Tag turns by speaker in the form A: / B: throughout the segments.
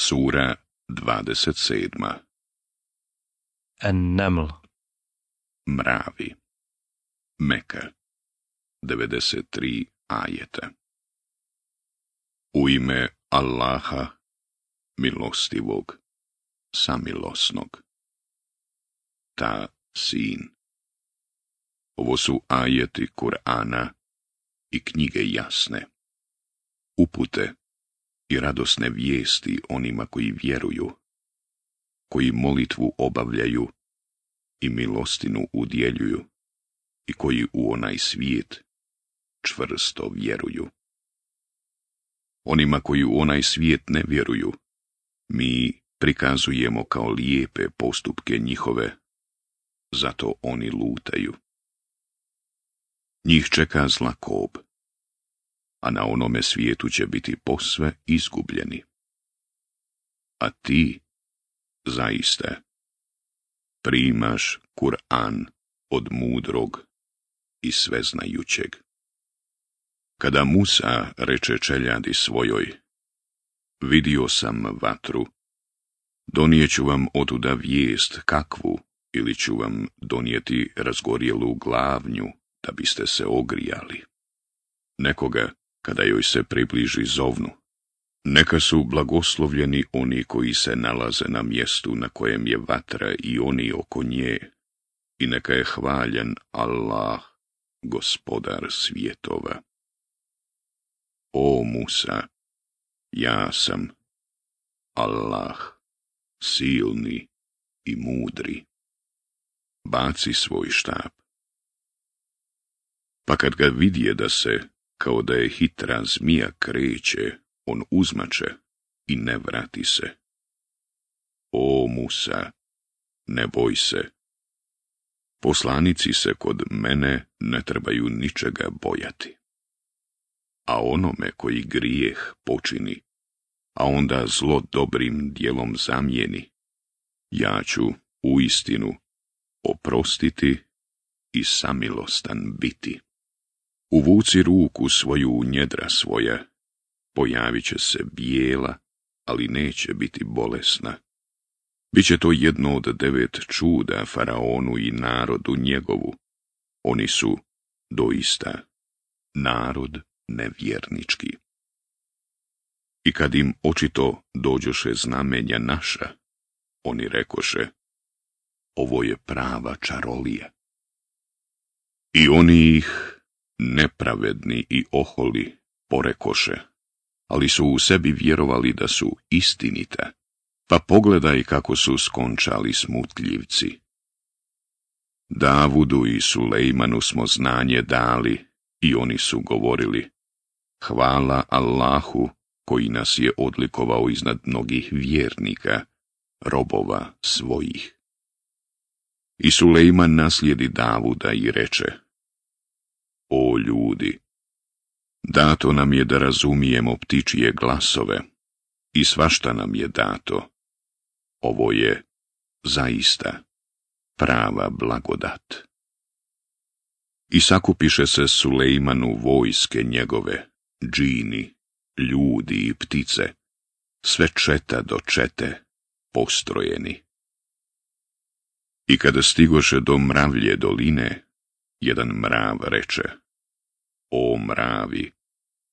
A: Sura 27. An-Naml Mravi Meka 93 ajeta U ime Allaha milostivog samilosnog Ta sin Ovo su ajeti Kur'ana i knjige jasne upute i radosne vijesti onima koji vjeruju, koji molitvu obavljaju i milostinu udjeljuju i koji u onaj svijet čvrsto vjeruju. Onima koji u onaj svijet ne vjeruju, mi prikazujemo kao lijepe postupke njihove, zato oni lutaju. Njih čeka zla kob a na onome svijetu će biti posve izgubljeni. A ti, zaista, primaš Kur'an od mudrog i sveznajućeg. Kada Musa reče čeljadi svojoj, vidio sam vatru, donijeću vam otuda vijest kakvu, ili ću vam donijeti razgorjelu glavnju, da biste se ogrijali. Nekoga kada joj se približi zovnu. Neka su blagoslovljeni oni koji se nalaze na mjestu na kojem je vatra i oni oko nje, i neka je hvaljen Allah, gospodar svijetova. O Musa, ja sam Allah, silni i mudri. Baci svoj štab. Pa kad ga vidje da se kao da je hitra zmija kreće, on uzmače i ne vrati se. O Musa, ne boj se. Poslanici se kod mene ne trebaju ničega bojati. A onome koji grijeh počini, a onda zlo dobrim dijelom zamijeni, ja ću u istinu oprostiti i samilostan biti. Uvuci ruku svoju u njedra svoja, pojavit će se bijela, ali neće biti bolesna. Biće to jedno od devet čuda faraonu i narodu njegovu. Oni su doista narod nevjernički. I kad im očito dođoše znamenja naša, oni rekoše, ovo je prava čarolija. I oni ih nepravedni i oholi, porekoše, ali su u sebi vjerovali da su istinita, pa pogledaj kako su skončali smutljivci. Davudu i Sulejmanu smo znanje dali i oni su govorili, hvala Allahu koji nas je odlikovao iznad mnogih vjernika, robova svojih. I Sulejman naslijedi Davuda i reče, o ljudi. Dato nam je da razumijemo ptičije glasove i svašta nam je dato. Ovo je zaista prava blagodat. I sakupiše se Sulejmanu vojske njegove, džini, ljudi i ptice, sve četa do čete postrojeni. I kada stigoše do mravlje doline, jedan mrav reče, o mravi,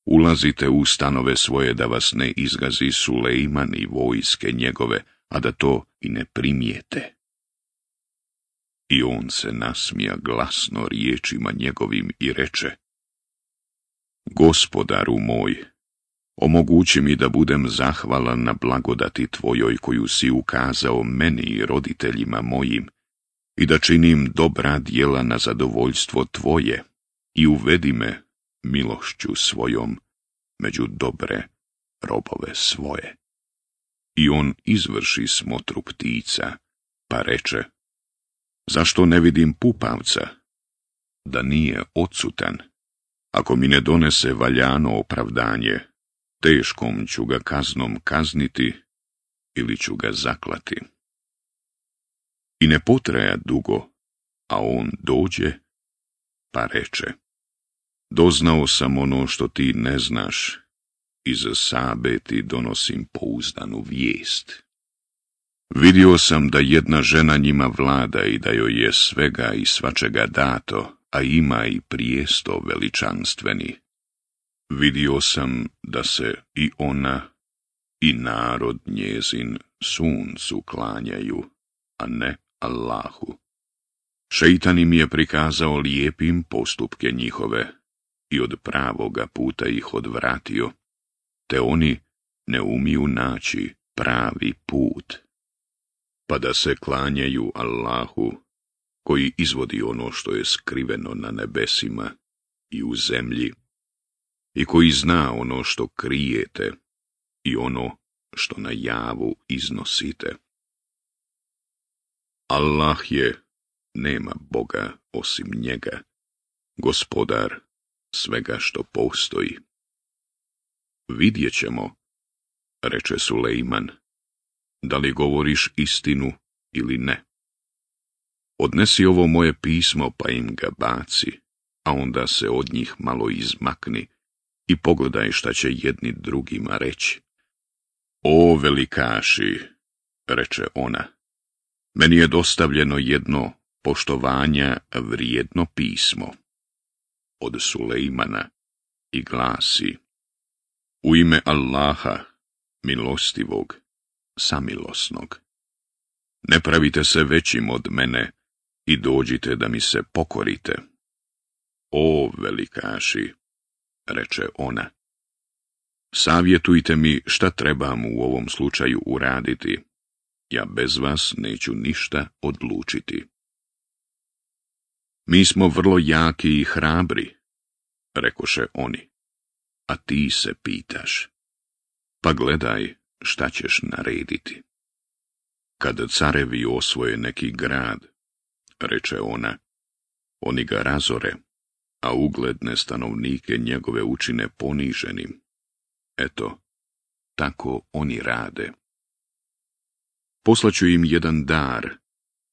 A: ulazite u stanove svoje da vas ne izgazi Sulejman i vojske njegove, a da to i ne primijete. I on se nasmija glasno riječima njegovim i reče, Gospodaru moj, omogući mi da budem zahvalan na blagodati Tvojoj koju si ukazao meni i roditeljima mojim, i da činim dobra djela na zadovoljstvo tvoje i uvedi me milošću svojom među dobre robove svoje. I on izvrši smotru ptica, pa reče, zašto ne vidim pupavca, da nije odsutan? Ako mi ne donese valjano opravdanje, teškom ću ga kaznom kazniti ili ću ga zaklati. I ne potraja dugo, a on dođe pa reče. Doznao sam ono što ti ne znaš i za sabe ti donosim pouzdanu vijest. Vidio sam da jedna žena njima vlada i da joj je svega i svačega dato, a ima i prijesto veličanstveni. Vidio sam da se i ona i narod njezin suncu klanjaju, a ne Allahu. Šeitan im je prikazao lijepim postupke njihove i od pravoga puta ih odvratio, te oni ne umiju naći pravi put. Pa da se klanjaju Allahu, koji izvodi ono što je skriveno na nebesima i u zemlji, i koji zna ono što krijete i ono što na javu iznosite. Allah je, nema Boga osim njega, gospodar svega što postoji. Vidjet ćemo, reče Sulejman, da li govoriš istinu ili ne. Odnesi ovo moje pismo pa im ga baci, a onda se od njih malo izmakni i pogledaj šta će jedni drugima reći. O velikaši, reče ona, meni je dostavljeno jedno poštovanja vrijedno pismo od Sulejmana i glasi U ime Allaha, milostivog, samilosnog. Ne pravite se većim od mene i dođite da mi se pokorite. O, velikaši, reče ona, savjetujte mi šta trebam u ovom slučaju uraditi ja bez vas neću ništa odlučiti. Mi smo vrlo jaki i hrabri, rekoše oni, a ti se pitaš. Pa gledaj šta ćeš narediti. Kad carevi osvoje neki grad, reče ona, oni ga razore, a ugledne stanovnike njegove učine poniženim. Eto, tako oni rade. Poslaću im jedan dar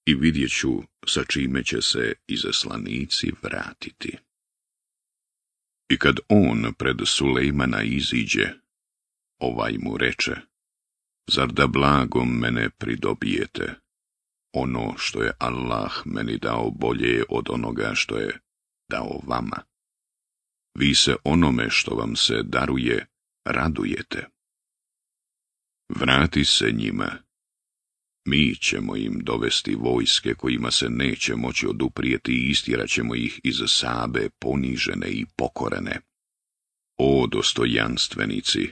A: i vidjet ću sa čime će se izaslanici vratiti. I kad on pred Sulejmana iziđe, ovaj mu reče, zar da blagom mene pridobijete, ono što je Allah meni dao bolje od onoga što je dao vama. Vi se onome što vam se daruje radujete. Vrati se njima mi ćemo im dovesti vojske kojima se neće moći oduprijeti i istjerat ćemo ih iz sabe ponižene i pokorene. O dostojanstvenici!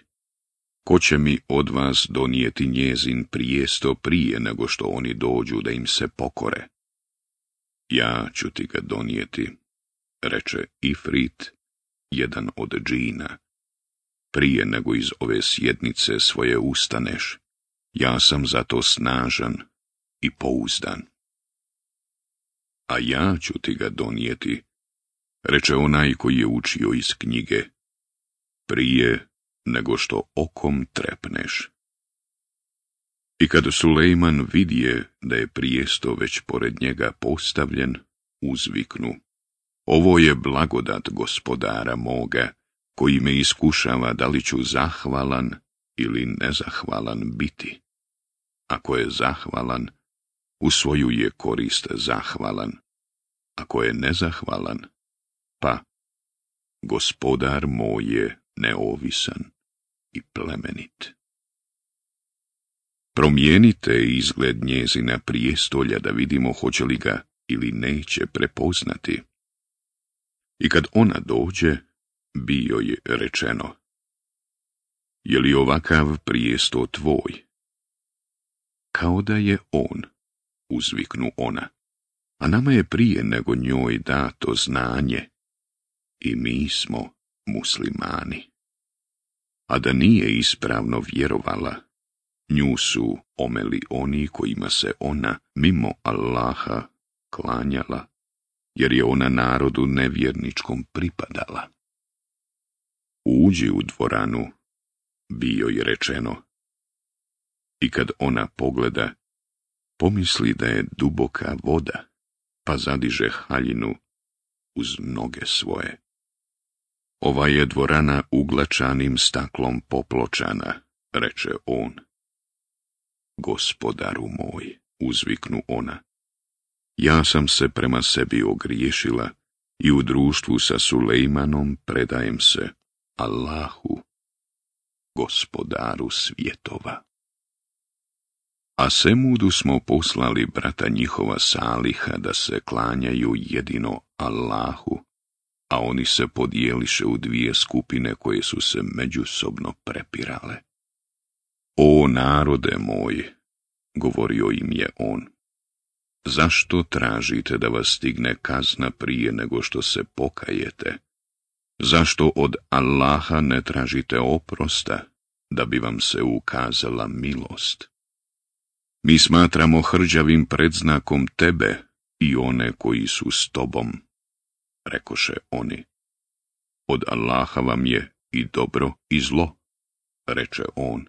A: Ko će mi od vas donijeti njezin prijesto prije nego što oni dođu da im se pokore? Ja ću ti ga donijeti, reče Ifrit, jedan od džina, prije nego iz ove sjednice svoje ustaneš. Ja sam zato snažan i pouzdan. A ja ću ti ga donijeti, reče onaj koji je učio iz knjige, prije nego što okom trepneš. I kad Sulejman vidje da je prijesto već pored njega postavljen, uzviknu. Ovo je blagodat gospodara moga, koji me iskušava da li ću zahvalan ili nezahvalan biti. Ako je zahvalan, u svoju je korist zahvalan. Ako je nezahvalan, pa gospodar moj je neovisan i plemenit. Promijenite izgled njezina prijestolja da vidimo hoće li ga ili neće prepoznati. I kad ona dođe, bio je rečeno, je li ovakav prijesto tvoj? Kao da je on, uzviknu ona, a nama je prije nego njoj dato znanje. I mi smo muslimani. A da nije ispravno vjerovala, nju su omeli oni kojima se ona mimo Allaha klanjala, jer je ona narodu nevjerničkom pripadala. Uđi u dvoranu bio je rečeno. I kad ona pogleda, pomisli da je duboka voda, pa zadiže haljinu uz noge svoje. Ova je dvorana uglačanim staklom popločana, reče on. Gospodaru moj, uzviknu ona. Ja sam se prema sebi ogriješila i u društvu sa Sulejmanom predajem se Allahu gospodaru svjetova. A Semudu smo poslali brata njihova Saliha da se klanjaju jedino Allahu, a oni se podijeliše u dvije skupine koje su se međusobno prepirale. O narode moj, govorio im je on, zašto tražite da vas stigne kazna prije nego što se pokajete? Zašto od Allaha ne tražite oprosta? da bi vam se ukazala milost. Mi smatramo hrđavim predznakom tebe i one koji su s tobom, rekoše oni. Od Allaha vam je i dobro i zlo, reče on.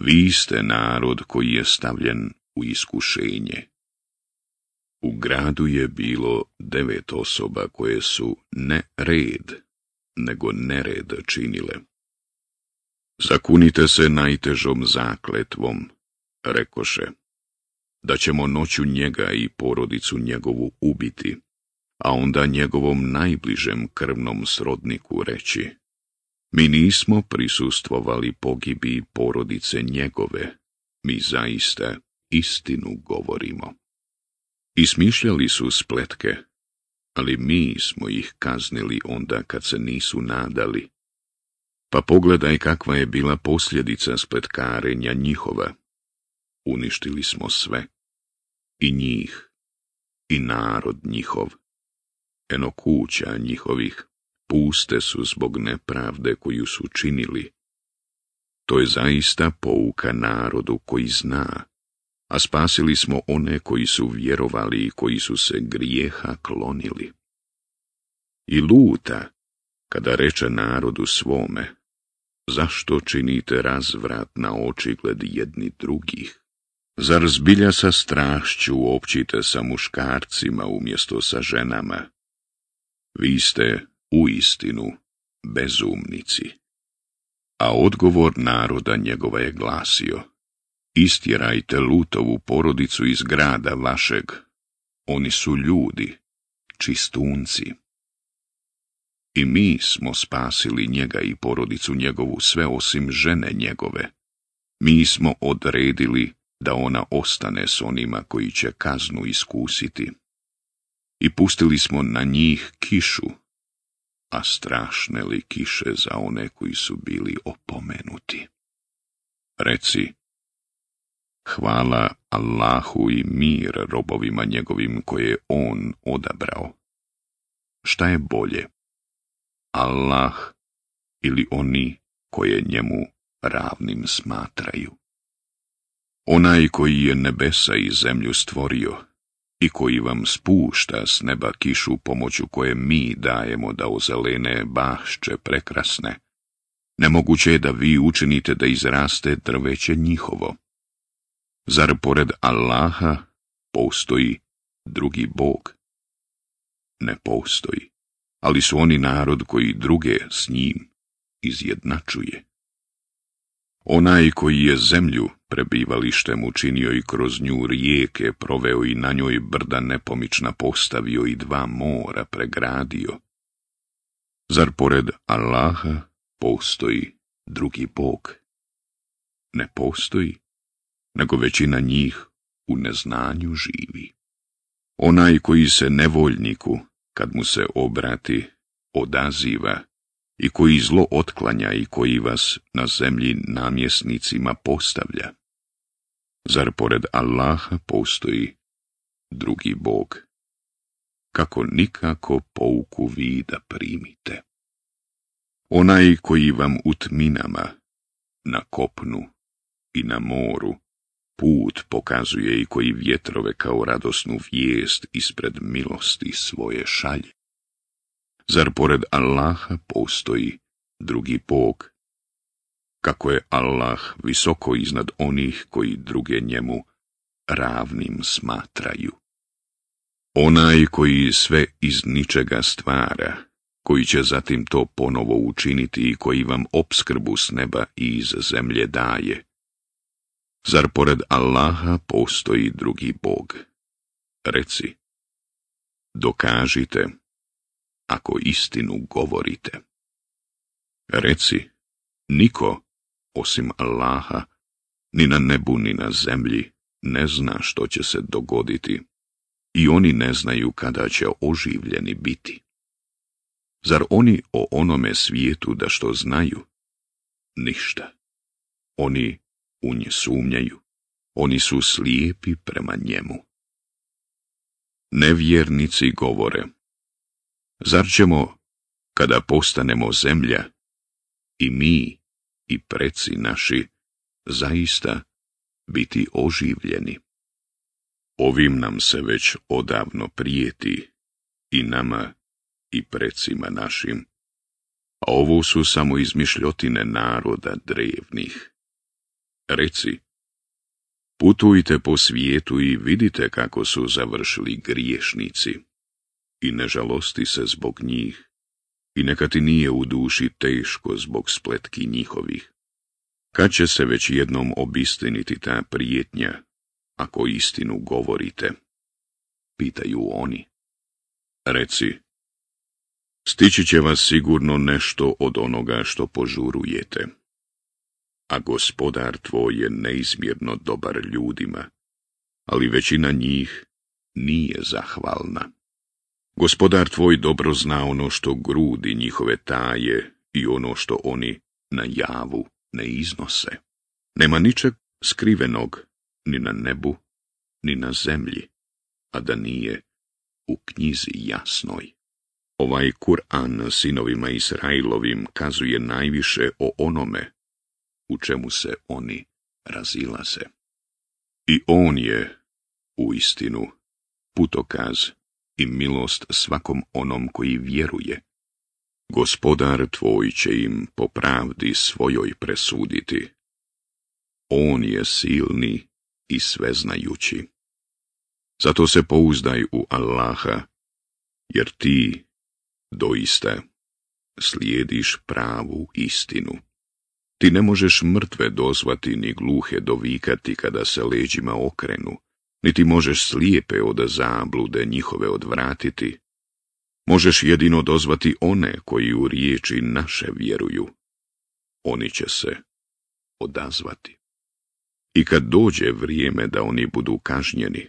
A: Vi ste narod koji je stavljen u iskušenje. U gradu je bilo devet osoba koje su ne red, nego nered činile. Zakunite se najtežom zakletvom, rekoše, da ćemo noću njega i porodicu njegovu ubiti, a onda njegovom najbližem krvnom srodniku reći. Mi nismo prisustvovali pogibi porodice njegove, mi zaista istinu govorimo. Ismišljali su spletke, ali mi smo ih kaznili onda kad se nisu nadali, pa pogledaj kakva je bila posljedica spletkarenja njihova. Uništili smo sve. I njih. I narod njihov. Eno kuća njihovih. Puste su zbog nepravde koju su činili. To je zaista pouka narodu koji zna, a spasili smo one koji su vjerovali i koji su se grijeha klonili. I luta, kada reče narodu svome, Zašto činite razvrat na očigled jedni drugih? Zar zbilja sa strašću općite sa muškarcima umjesto sa ženama? Vi ste u istinu bezumnici. A odgovor naroda njegova je glasio, istjerajte lutovu porodicu iz grada vašeg, oni su ljudi, čistunci. I mi smo spasili njega i porodicu njegovu sve osim žene njegove. Mi smo odredili da ona ostane s onima koji će kaznu iskusiti. I pustili smo na njih kišu, a strašne li kiše za one koji su bili opomenuti. Reci, hvala Allahu i mir robovima njegovim koje On odabrao. Šta je bolje? Allah ili oni koje njemu ravnim smatraju. Onaj koji je nebesa i zemlju stvorio i koji vam spušta s neba kišu pomoću koje mi dajemo da ozelene bašće prekrasne, nemoguće je da vi učinite da izraste drveće njihovo. Zar pored Allaha postoji drugi Bog? Ne postoji ali su oni narod koji druge s njim izjednačuje. Onaj koji je zemlju prebivalištem učinio i kroz nju rijeke proveo i na njoj brda nepomična postavio i dva mora pregradio. Zar pored Allaha postoji drugi bog? Ne postoji, nego većina njih u neznanju živi. Onaj koji se nevoljniku kad mu se obrati, odaziva i koji zlo otklanja i koji vas na zemlji namjesnicima postavlja. Zar pored Allaha postoji drugi Bog? Kako nikako pouku vi da primite. Onaj koji vam utminama na kopnu i na moru, put pokazuje i koji vjetrove kao radosnu vijest ispred milosti svoje šalje. Zar pored Allaha postoji drugi Bog? Kako je Allah visoko iznad onih koji druge njemu ravnim smatraju. Onaj koji sve iz ničega stvara, koji će zatim to ponovo učiniti i koji vam obskrbu s neba i iz zemlje daje, Zar pored Allaha postoji drugi Bog? Reci, dokažite, ako istinu govorite. Reci, niko, osim Allaha, ni na nebu ni na zemlji, ne zna što će se dogoditi, i oni ne znaju kada će oživljeni biti. Zar oni o onome svijetu da što znaju? Ništa. Oni u nje sumnjaju, oni su slijepi prema njemu. Nevjernici govore, zar ćemo, kada postanemo zemlja, i mi i preci naši, zaista biti oživljeni? Ovim nam se već odavno prijeti, i nama, i precima našim, a ovo su samo izmišljotine naroda drevnih. Reci, putujte po svijetu i vidite kako su završili griješnici i ne žalosti se zbog njih i neka ti nije u duši teško zbog spletki njihovih. Kad će se već jednom obistiniti ta prijetnja, ako istinu govorite? Pitaju oni. Reci, stići će vas sigurno nešto od onoga što požurujete a gospodar tvoj je neizmjerno dobar ljudima, ali većina njih nije zahvalna. Gospodar tvoj dobro zna ono što grudi njihove taje i ono što oni na javu ne iznose. Nema ničeg skrivenog ni na nebu, ni na zemlji, a da nije u knjizi jasnoj. Ovaj Kur'an sinovima Israilovim kazuje najviše o onome u čemu se oni razilaze. I on je, u istinu, putokaz i milost svakom onom koji vjeruje. Gospodar tvoj će im po pravdi svojoj presuditi. On je silni i sveznajući. Zato se pouzdaj u Allaha, jer ti, doista, slijediš pravu istinu. Ti ne možeš mrtve dozvati ni gluhe dovikati kada se leđima okrenu, niti možeš slijepe od zablude njihove odvratiti. Možeš jedino dozvati one koji u riječi naše vjeruju. Oni će se odazvati. I kad dođe vrijeme da oni budu kažnjeni,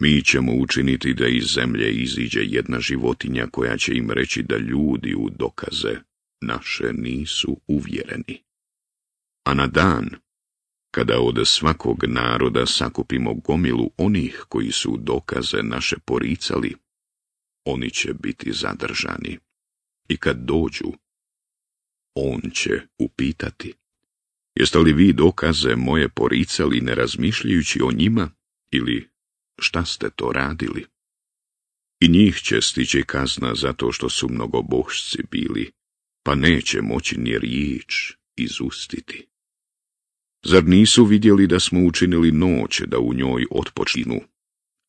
A: mi ćemo učiniti da iz zemlje iziđe jedna životinja koja će im reći da ljudi u dokaze naše nisu uvjereni. A na dan, kada od svakog naroda sakupimo gomilu onih koji su dokaze naše poricali, oni će biti zadržani. I kad dođu, on će upitati. Jeste li vi dokaze moje poricali ne razmišljajući o njima ili šta ste to radili? I njih će stići kazna zato što su mnogobošci bili pa neće moći ni riječ izustiti. Zar nisu vidjeli da smo učinili noć da u njoj otpočinu,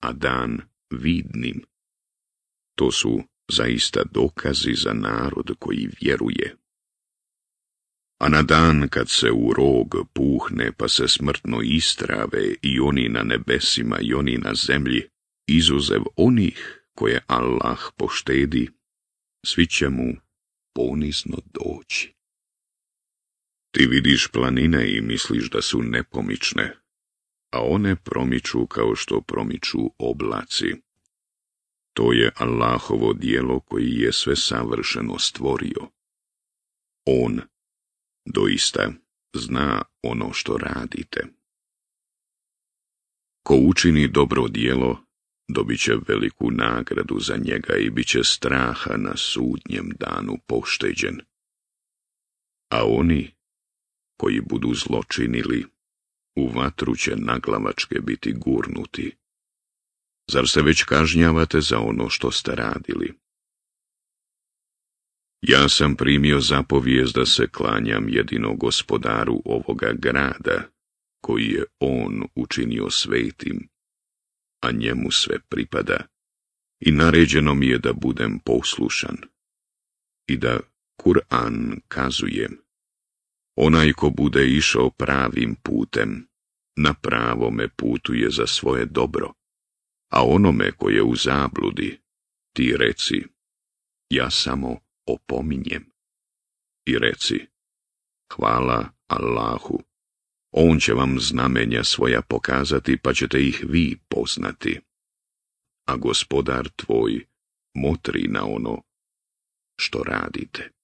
A: a dan vidnim? To su zaista dokazi za narod koji vjeruje. A na dan kad se u rog puhne pa se smrtno istrave i oni na nebesima i oni na zemlji, izuzev onih koje Allah poštedi, svi će mu ponizno doći. Ti vidiš planine i misliš da su nepomične, a one promiču kao što promiču oblaci. To je Allahovo dijelo koji je sve savršeno stvorio. On, doista, zna ono što radite. Ko učini dobro dijelo, dobit će veliku nagradu za njega i bit će straha na sudnjem danu pošteđen. A oni koji budu zločinili, u vatru će naglavačke biti gurnuti. Zar se već kažnjavate za ono što ste radili? Ja sam primio zapovijest da se klanjam jedino gospodaru ovoga grada, koji je on učinio svetim a njemu sve pripada, i naređeno mi je da budem poslušan i da Kur'an kazujem. Onaj ko bude išao pravim putem, na pravome me putuje za svoje dobro, a onome koje je u zabludi, ti reci, ja samo opominjem. I reci, hvala Allahu on će vam znamenja svoja pokazati, pa ćete ih vi poznati. A gospodar tvoj motri na ono što radite.